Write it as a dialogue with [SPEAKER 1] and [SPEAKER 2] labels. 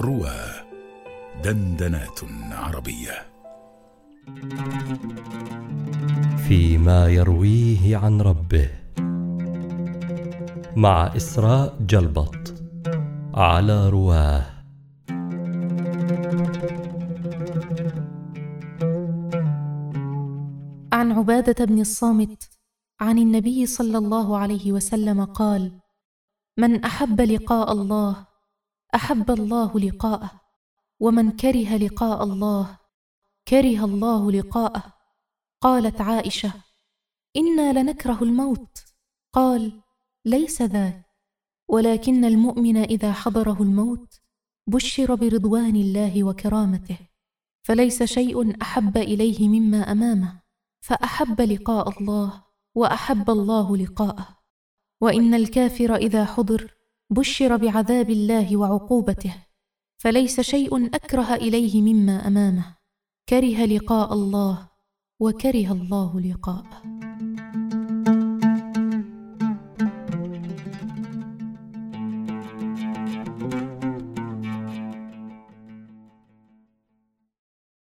[SPEAKER 1] روى دندنات عربية.
[SPEAKER 2] فيما يرويه عن ربه. مع إسراء جلبط على رواه.
[SPEAKER 3] عن عبادة بن الصامت عن النبي صلى الله عليه وسلم قال من أحب لقاء الله أحب الله لقاءه ومن كره لقاء الله كره الله لقاءه. قالت عائشة إنا لنكره الموت. قال ليس ذاك. ولكن المؤمن إذا حضره الموت بشر برضوان الله وكرامته فليس شيء أحب إليه مما أمامه. فأحب لقاء الله وأحب الله لقاءه. وإن الكافر إذا حضر بشر بعذاب الله وعقوبته فليس شيء أكره إليه مما أمامه. كره لقاء الله وكره الله لقاءه.